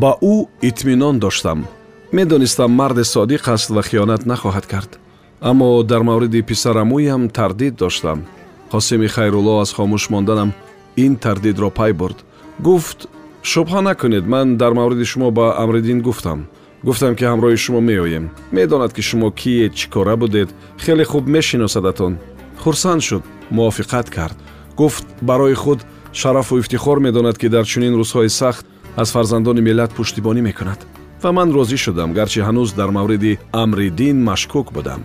ба ӯ итминон доштам. Медонистам марде содиқ аст ва хиёнат нахоҳад кард. Аммо дар мавриди писарамӯям тардид доштам. Қосими хайрулло аз хомӯш монданам ин тардидро пай бурд. Гуфт шубҳа накунед ман дар мавриди шумо ба амриддин гуфтам. Гуфтам ки ҳамроҳи шумо меоем. Медонад ки шумо кие чӣ кора будед. Хеле хуб мешиносадатон хурсанд шуд мувофиқат кард. Гуфт барои худ шарафу ифтихор медонад ки дар чунин рӯзҳои сахт аз фарзандони миллат пуштибонӣ мекунад. Ва ман розӣ шудам гарчи ҳанӯз дар мавриди амриддин машкук будам.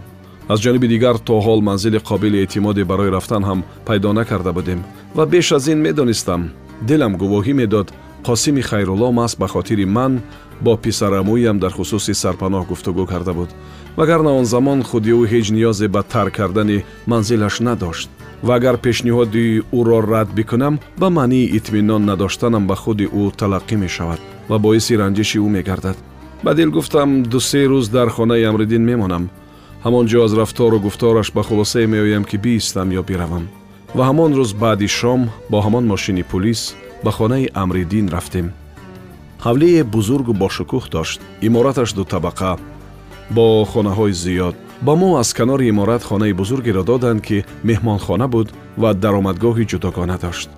Аз ҷониби дигар то ҳол манзили қобили эътимоде барои рафтан ҳам пайдо накарда будем. Ва беш аз ин медонистам дилам гувоҳӣ медод қосими хайрулло маҳз ба хотири ман бо писарамӯям дар хусуси сарпаноҳ гуфтугӯ карда буд вагарна он замон худи ӯ ҳеҷ ниёзе ба тарк кардани манзилаш надошт ва агар пешниҳоди ӯро рад бикунам ба маънии итминон надоштанам ба худи ӯ талаққӣ мешавад ва боиси ранҷиши ӯ мегардад ба дил гуфтам дусе рӯз дар хонаи амриддин мемонам ҳамон ҷо аз рафтору гуфтораш ба хулосае меоям ки биистам ё биравам ва ҳамон рӯз баъди шом бо ҳамон мошини пулис ба хонаи амриддин рафтем. Ҳавлие бузургу бошукӯҳ дошт. Имораташ дутабақа бо хонаҳои зиёд. Ба мо аз канори иморат хонаи бузургеро доданд ки меҳмонхона буд ва даромадгоҳи ҷудогона дошт.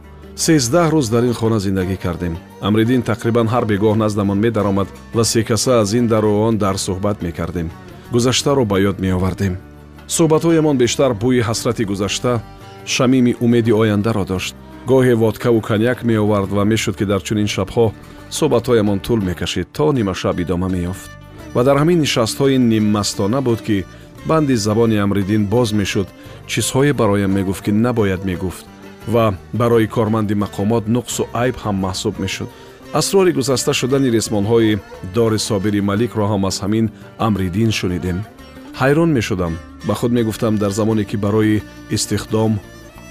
Сездаҳ рӯз дар ин хона зиндагӣ кардем. Амриддин тақрибан ҳар бегоҳ наздамон медаромад ва секаса аз ин дару он дар суҳбат мекардем. Гузаштаро ба ёд меовардем. Суҳбатҳоямон бештар бӯи ҳасрати гузашта шамими умеди ояндаро дошт гоҳе водкаву коньяк меовард ва мешуд ки дар чунин шабҳо суҳбатҳоямон тӯл мекашид то нимашаб идома меёфт ва дар ҳамин нишастҳои ниммастона буд ки банди забони амриддин боз мешуд чизҳое бароям мегуфт ки набояд мегуфт ва барои корманди мақомот нуқсу айб ҳам маҳсуб мешуд асрори гузашта шудани ресмонҳои дори собири маликро ҳам аз ҳамин амриддин шунидем ҳайрон мешудам ба худ мегуфтам дар замоне ки барои истихдом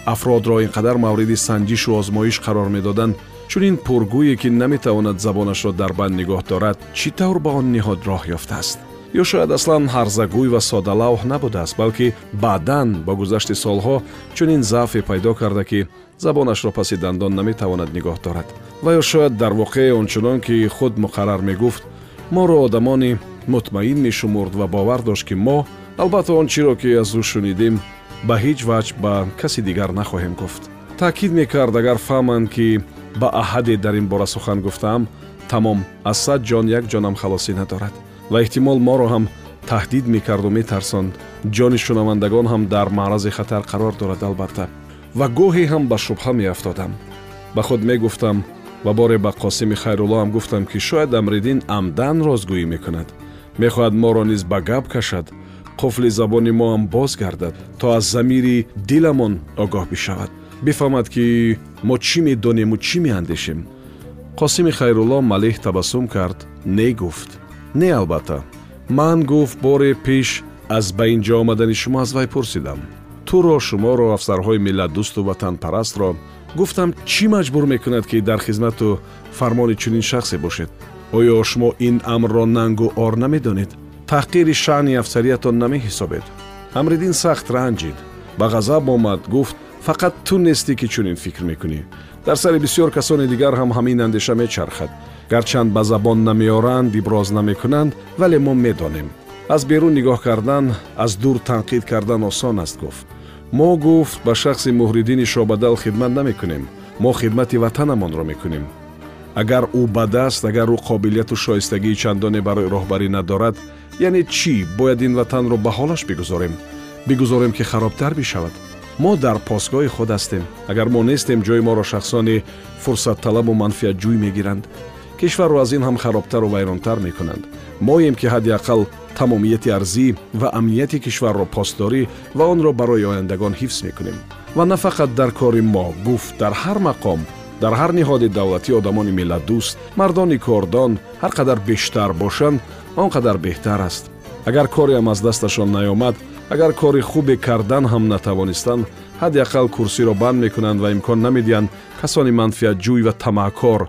афродро ин қадар мавриди санҷишу озмоиш қарор медоданд. Чунин пургӯе ки наметавонад забонашро дар банд нигоҳ дорад чӣ тавр ба он ниҳод роҳ ёфтааст? Ё шояд аслан ҳарзагӯй ва содалавҳ набудааст балки баъдан бо гузашти солҳо чунин заъфе пайдо карда ки забонашро паси дандон наметавонад нигоҳ дорад. Ва ё шояд дар воқеъ ончунон ки худ муқаррар мегуфт моро одамони мутмаин мешумурд ва бовар дошт ки мо албатта он чиро ки аз ӯ шунидем ба ҳеҷ ваҷ ба каси дигар нахоҳем гуфт. Таъкид мекард агар фаҳманд ки ба аҳаде дар ин бора сухан гуфтаам тамом аз сад ҷон як ҷонам халосӣ надорад. Ва эҳтимол моро ҳам таҳдид мекарду метарсонд. Ҷони шунавандагон ҳам дар маърази хатар қарор дорад албатта. Ва гоҳе ҳам ба шубҳа меафтодам. Ба худ мегуфтам ва боре ба қосими хайрулло ҳам гуфтам ки шояд амриддин амдан розгӯӣ мекунад. Мехоҳад моро низ ба гап кашад қуфли забони мо ҳам боз гардад то аз замири диламон огоҳ бишавад бифаҳмад ки мо чӣ медонему чӣ меандешем қосими хайрулло малеҳ табассум кард не гуфт не албатта ман гуфт боре пеш аз ба ин ҷо омадани шумо аз вай пурсидам туро шуморо афсарҳои миллатдӯсту ватанпарастро гуфтам чӣ маҷбур мекунад ки дар хизмату фармони чунин шахсе бошед оё шумо ин амрро нангу ор намедонед таҳқири шаъни афсариятон намеҳисобед амриддин сахт ранҷид. Ба ғазаб омад гуфт фақат ту нестӣ ки чунин фикр мекунӣ. Дар сари бисьёр касони дигар ҳам ҳамин андеша мечархад. Гарчанд ба забон намеоранд иброз намекунанд вале мо медонем. Аз берун нигоҳ кардан аз дур танқид кардан осон аст гуфт. Мо гуфт ба шахси муҳриддини шобадал хидмат намекунем. Мо хидмати ватанамонро мекунем. Агар ӯ бад аст агар ӯ қобилияту шоистагии чандоне барои роҳбарӣ надорад яъне чӣ бояд ин ватанро ба ҳолаш бигузорем бигузорем ки харобтар бишавад мо дар посгоҳи худ ҳастем агар мо нестем ҷои моро шахсони фурсатталабу манфиатҷӯй мегиранд кишварро аз ин ҳам харобтару вайронтар мекунанд моем ки ҳадди ақал тамомияти арзӣ ва амнияти кишварро постдорӣ ва онро барои ояндагон ҳифз мекунем ва на фақат дар кори мо гуфт дар ҳар мақом дар ҳар ниҳоди давлатӣ одамони милlatдӯст мардони кордон ҳар қадар бештар бошанд он қадар беҳтар аст. Агар кореам аз дасташон наёмад агар кори хубе кардан ҳам натавонистанд ҳадди ақал курсиро банд мекунанд ва имкон намедиҳанд касони манфиатҷӯй ва тамаъкор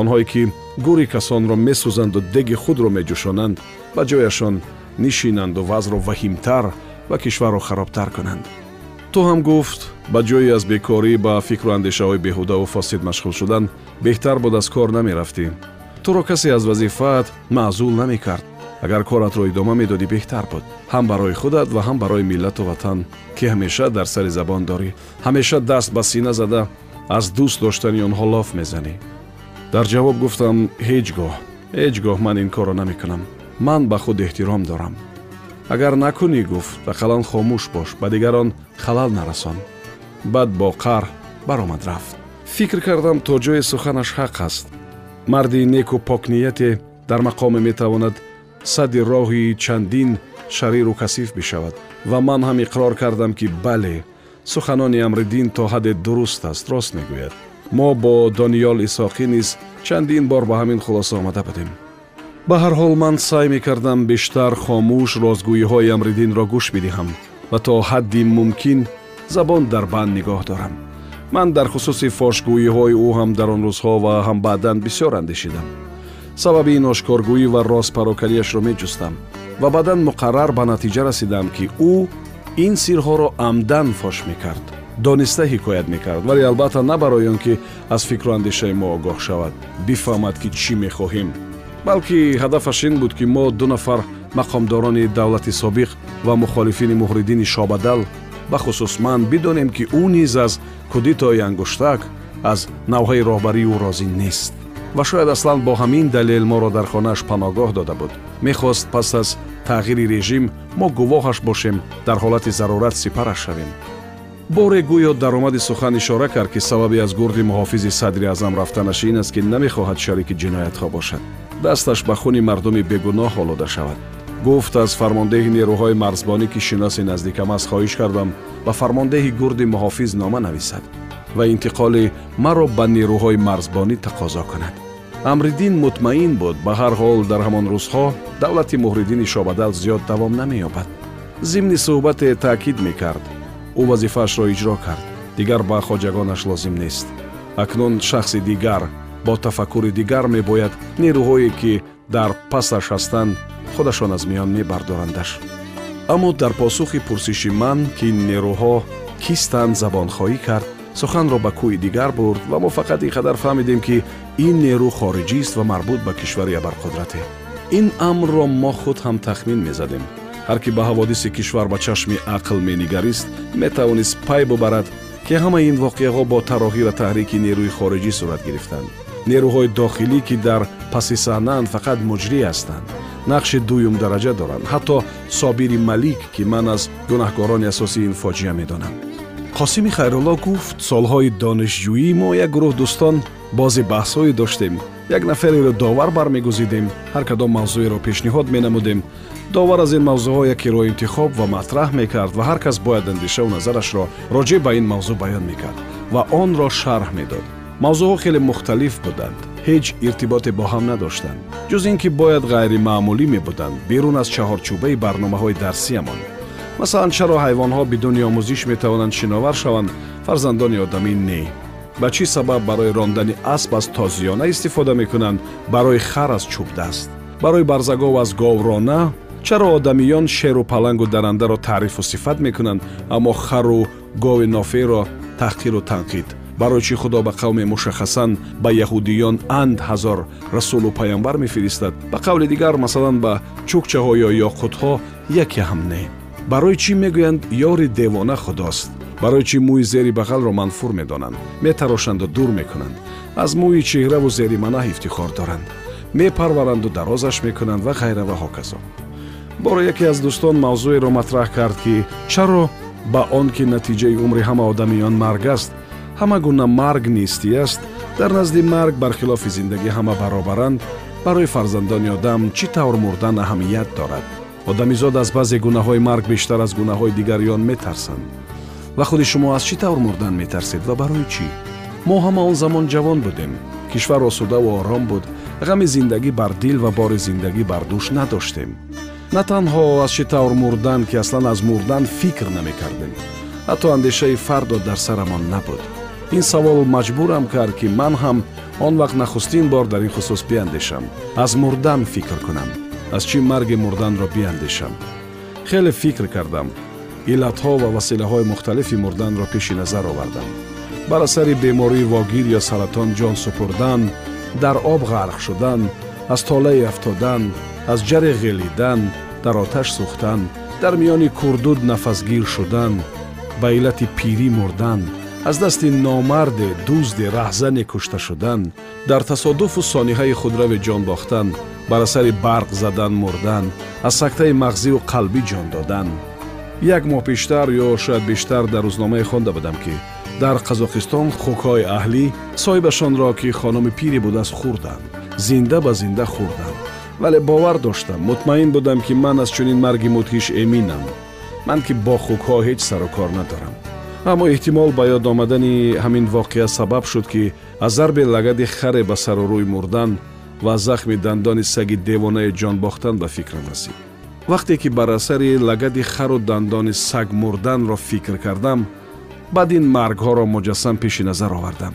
онҳое ки гури касонро месӯзанду деги худро меҷӯшонанд ба ҷояшон нишинанду вазъро ваҳимтар ва кишварро харобтар кунанд ту ҳам гуфт ба ҷои аз бекорӣ ба фикру андешаҳои беҳудаву фосид машғул шудан беҳтар буд аз кор намерафтӣ. Туро касе аз вазифаат маъзул намекард. Агар коратро идома медодӣ беҳтар буд. Ҳам барои худат ва ҳам барои миллату ватан ки ҳамеша дар сари забон дорӣ. Ҳамеша даст ба сина зада аз дӯст доштани онҳо лоф мезанӣ. Дар ҷавоб гуфтам ҳеҷ гоҳ ҳеҷ гоҳ ман ин корро намекунам. Ман ба худ эҳтиром дорам агар накунӣ гуфт ақаллан хомӯш бош ба дигарон халал нарасон. Баъд бо қар баромад рафт. Фикр кардам то ҷои суханаш ҳақ аст. Марди неку покнияте дар мақоме метавонад садди роҳи чандин шариру касиф бишавад. Ва ман ҳам иқрор кардам ки бале суханони амриддин то ҳадде дуруст аст рост мегӯяд. Мо бо дониёл исоқӣ низ чандин бор ба ҳамин хулоса омада будем ба ҳар ҳол ман сай мекардам бештар хомӯш розгӯиҳои амриддинро гӯш бидиҳам ва то ҳадди мумкин забон дар банд нигоҳ дорам. Ман дар хусуси фошгӯиҳои ӯ ҳам дар он рӯзҳо ва ҳам баъдан бисёр андешидам. Сабаби ин ошкоргӯӣ ва ростпарокариашро меҷустам ва баъдан муқаррар ба натиҷа расидам ки ӯ ин сирҳоро амдан фош мекард дониста ҳикоят мекард. Вале албатта на барои он ки аз фикру андешаи мо огоҳ шавад. Бифаҳмад ки чӣ мехоҳем балки ҳадафаш ин буд ки мо ду нафар мақомдорони давлати собиқ ва мухолифини муҳриддини шобадал бахусус ман бидонем ки ӯ низ аз кудитои ангуштак аз навъҳои роҳбарии ӯ розӣ нест. Ва шояд аслан бо ҳамин далел моро дар хонааш паноҳгоҳ дода буд. Мехост пас аз тағйири режим мо гувоҳаш бошем дар ҳолати зарурат сипараш шавем. Боре гӯё даромади сухан ишора кард ки сабаби аз гурди муҳофизи садри аъзам рафтанаш ин аст ки намехоҳад шарики ҷиноятҳо бошад дасташ ба хуни мардуми бегуноҳ олуда шавад. Гуфт аз фармондеҳи нерӯҳои марзбонӣ ки шиноси наздикам аст хоҳиш кардам ба фармондеҳи гурди муҳофиз нома нависад ва интиқоли маро ба нерӯҳои марзбонӣ тақозо кунад. Амриддин мутмаин буд ба ҳар ҳол дар ҳамон рӯзҳо давлати муҳриддини шобадал зиёд давом намеёбад. Зимни суҳбате таъкид мекард ӯ вазифаашро иҷро кард. Дигар ба хоҷагонаш лозим нест. Акнун шахси дигар бо тафаккури дигар мебояд нерӯҳое ки дар пасаш ҳастанд худашон аз миён мебардорандаш. Аммо дар посухи пурсиши ман ки нерӯҳо кистанд забонхоҳӣ кард суханро ба кӯи дигар бурд ва мо фақат ин қадар фаҳмидем ки ин нерӯ хориҷист ва марбут ба кишвари абарқудрате. Ин амрро мо худ ҳам тахмин мезадем. Ҳар ки ба ҳаводиси кишвар ба чашми ақл менигарист метавонист пай бубарад ки ҳамаи ин воқеаҳо бо тароҳӣ ва таҳрики нерӯи хориҷӣ сурат гирифтанд нерӯҳои дохилӣ ки дар паси саҳнаанд фақат муҷрӣ ҳастанд нақши дуюм дараҷа доранд. Ҳатто собири малик ки ман аз гунаҳкорони асосии ин фоҷиа медонам. Қосими хайрулло гуфт солҳои донишҷӯӣ мо як гурӯҳ дӯстон бози баҳсҳое доштем. Як нафареро довар бармегузидем. Ҳар кадом мавзӯеро пешниҳод менамудем. Довар аз ин мавзӯъҳо якеро интихоб ва матраҳ мекард ва ҳар кас бояд андешаву назарашро роҷеъ ба ин мавзӯъ баён мекард ва онро шарҳ медод мавзӯъҳо хеле мухталиф буданд. ҳеҷ иртиботе бо ҳам надоштанд. ҷуз ин ки бояд ғайримаъмулӣ мебуданд берун аз чаҳорчӯбаи барномаҳои дарсиямон. масалан чаро ҳайвонҳо бидуни омӯзиш метавонанд шиновар шаванд фарзандони одамӣ не. ба чӣ сабаб барои рондани асп аз тозиёна истифода мекунанд? барои хар аз чӯбдаст барои барзагов аз говрона? чаро одамиён шеру палангу дарандаро таърифу сифат мекунанд аммо хару гови ноферо таҳқиру танқид барои чӣ худо ба қавме мушаххасан ба яҳудиён анд ҳазор расулу паямбар мефиристад? Ба қавли дигар масалан ба чукчаҳо ё ёқутҳо яке ҳам не барои чӣ мегӯянд ёри девона худост? Барои чӣ мӯи зери бағалро манфур медонанд? Метарошанду дур мекунанд. Аз мӯи чеҳраву зери манаҳ ифтихор доранд. Мепарваранду дарозаш мекунанд ва ғайра ва ҳоказо боро яке аз дӯстон мавзӯеро матраҳ кард ки чаро ба он ки натиҷаи умри ҳама одамиён марг аст ҳама гуна марг нистӣ аст. Дар назди марг бархилофи зиндагӣ ҳама баробаранд барои фарзандони одам чӣ тавр мурдан аҳамият дорад. Одамизод аз баъзе гунаҳҳои марг бештар аз гунаҳҳои дигарён метарсанд. Ва худи шумо аз чӣ тавр мурдан метарсед ва барои чӣ? Мо ҳама он замон ҷавон будем. Кишвар осудаву ором буд. Ғами зиндагӣ бар дил ва бори зиндагӣ бар дӯш надоштем. На танҳо аз чӣ тавр мурдан ки аслан аз мурдан фикр намекардем. Ҳатто андешаи фардо дар сарамон набуд ин савол маҷбурам кард ки ман ҳам он вақт нахустин бор дар ин хусус биандешам аз мурдан фикр кунам аз чӣ марги мурданро биандешам хеле фикр кардам иллатҳо ва василаҳои мухталифи мурданро пеши назар овардам бар асари бемории вогир ё саратон ҷон супурдан дар об ғарқ шудан аз толаи афтодан аз ҷаре ғелидан дар оташ сӯхтан дар миёни курдуд нафасгир шудан ба иллати пирӣ мурдан аз дасти номарде дузде раҳзане кушта шудан дар тасодуфу сониҳаи худрави ҷон бохтан бар асари барқ задан мурдан аз сактаи мағзиву қалбӣ ҷон додан як моҳ пештар ё шояд бештар дар рӯзномае хонда будам ки дар қазоқистон хукҳои аҳлӣ соҳибашонро ки хономи пире будааст хурданд зинда ба зинда хурданд вале бовар доштам мутмаин будам ки ман аз чунин марги мудҳиш эминам ман ки бо хукҳо ҳеҷ сару кор надорам аммо эҳтимол ба ёд омадани ҳамин воқеа сабаб шуд ки аз зарби лагади харе ба сару рӯй мурдан ва захми дандони саги девонае ҷон бохтан ба фикрам расид. Вақте ки бар асари лагади хару дандони саг мурданро фикр кардам баъд ин маргҳоро муҷассам пеши назар овардам.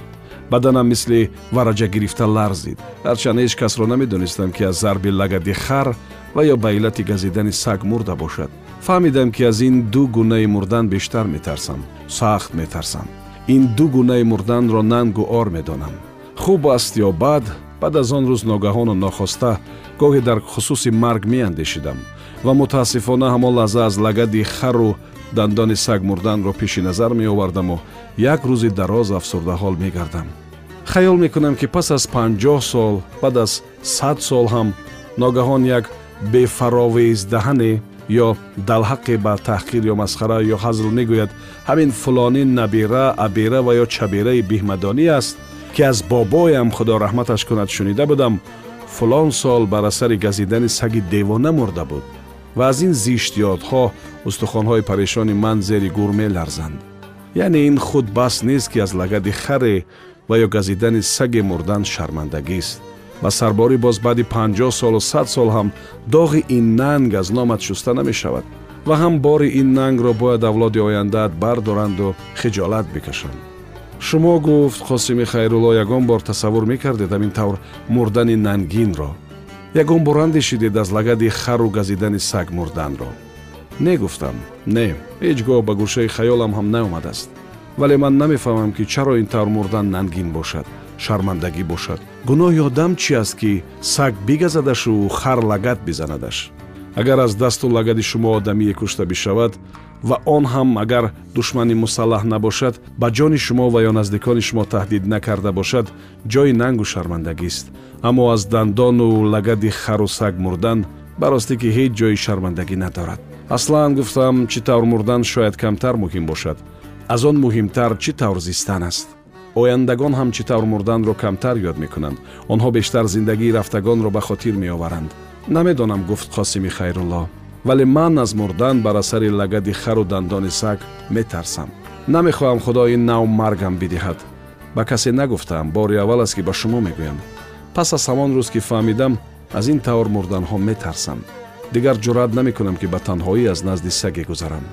Баданам мисли вараҷа гирифта ларзид. Ҳарчанд ҳеҷ касро намедонистам ки аз зарби лагади хар ва ё ба иллати газидани саг мурда бошад фаҳмидам ки аз ин ду гунаи мурдан бештар метарсам сахт метарсам. Ин ду гунаи мурданро нангу ор медонам. Хуб аст ё бад баъд аз он рӯз ногаҳону нохоста гоҳе дар хусуси марг меандешидам ва мутаассифона ҳамон лаҳза аз лагади хару дандони саг мурданро пеши назар меовардаму як рӯзи дароз афсурдаҳол мегардам. Хаёл мекунам ки пас аз панҷоҳ сол баъд аз сад сол ҳам ногаҳон як бефаровездаҳане ё далҳақе ба таҳқир ё масхара ё ҳазл мегӯяд ҳамин фулонӣ набира абира ва ё чабираи биҳмадонӣ аст ки аз бобоям худо раҳматаш кунад шунида будам фулон сол бар асари газидани саги девона мурда буд ва аз ин зишт ёдҳо устухонҳои парешони ман зери гур меларзанд яъне ин худ бас нест ки аз лагади харе ва ё газидани саге мурдан шармандагист ва сарборӣ боз баъди панҷоҳ солу сад сол ҳам доғи ин нанг аз номат шуста намешавад ва ҳам бори ин нангро бояд авлоди ояндаат бардоранду хиҷолат бикашанд. Шумо гуфт қосими хайрулло ягон бор тасаввур мекардед ҳамин тавр мурдани нангинро. Ягон бор андешидед аз лагади хару газидани саг мурданро. Не гуфтам не ҳеҷ гоҳ ба гӯшаи хаёлам ҳам наомадааст. Вале ман намефаҳмам ки чаро ин тавр мурдан нангин бошад шармандагӣ бошад. Гуноҳи одам чӣ аст ки саг бигазадашу хар лагат бизанадаш? Агар аз дасту лагади шумо одамие кушта бишавад ва он ҳам агар душмани мусаллаҳ набошад ба ҷони шумо ва ё наздикони шумо таҳдид накарда бошад ҷои нангу шармандагист аммо аз дандону лагади хару саг мурдан баростӣ ки ҳеҷ ҷои шармандагӣ надорад. Аслан гуфтам чӣ тавр мурдан шояд камтар муҳим бошад. Аз он муҳимтар чӣ тавр зистан аст ояндагон ҳам чӣ тавр мурданро камтар ёд мекунанд. Онҳо бештар зиндагии рафтагонро ба хотир меоваранд. Намедонам гуфт қосими хайрулло вале ман аз мурдан бар асари лагади хару дандони саг метарсам. Намехоҳам худо ин нав маргам бидиҳад. Ба касе нагуфтаам бори аввал аст ки ба шумо мегӯям. Пас аз ҳамон рӯз ки фаҳмидам аз ин тавр мурданҳо метарсам. Дигар ҷуръат намекунам ки ба танҳоӣ аз назди саге гузарам.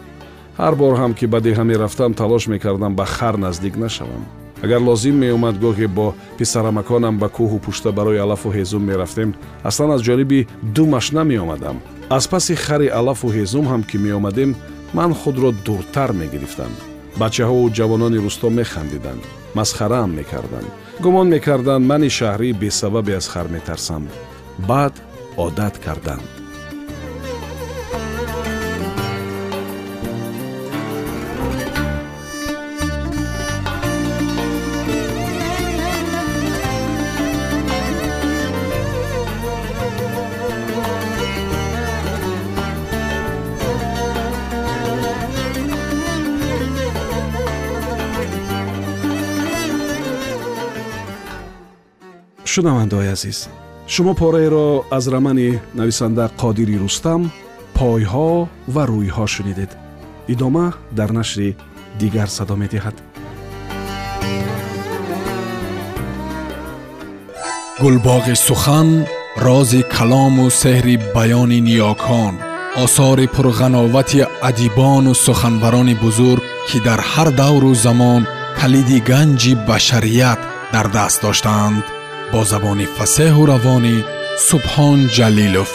Ҳар бор ҳам ки ба деҳа мерафтам талош мекардам ба хар наздик нашавам агар лозим меомад гоҳе бо писарамаконам ба кӯҳу пушта барои алафу ҳезум мерафтем. Аслан аз ҷониби думаш намеомадам аз паси хари алафу ҳезум ҳам ки меомадем ман худро дуртар мегирифтам. Бачаҳову ҷавонони рӯсто механдиданд масхараам мекарданд гумон мекарданд мани шаҳрӣ бесабабе аз хар метарсам. Баъд одат карданд шунавандаои азиз шумо пораеро аз рамани нависанда қодири рустам пойҳо ва рӯйҳо шунидед идома дар нашри дигар садо медиҳад гулбоғи сухан рози калому сеҳри баёни ниёкон осори пурғановати адибону суханбарони бузург ки дар ҳар давру замон калиди ганҷи башарият дар даст доштаанд бо забони фасеҳу равонӣ субҳон ҷалилов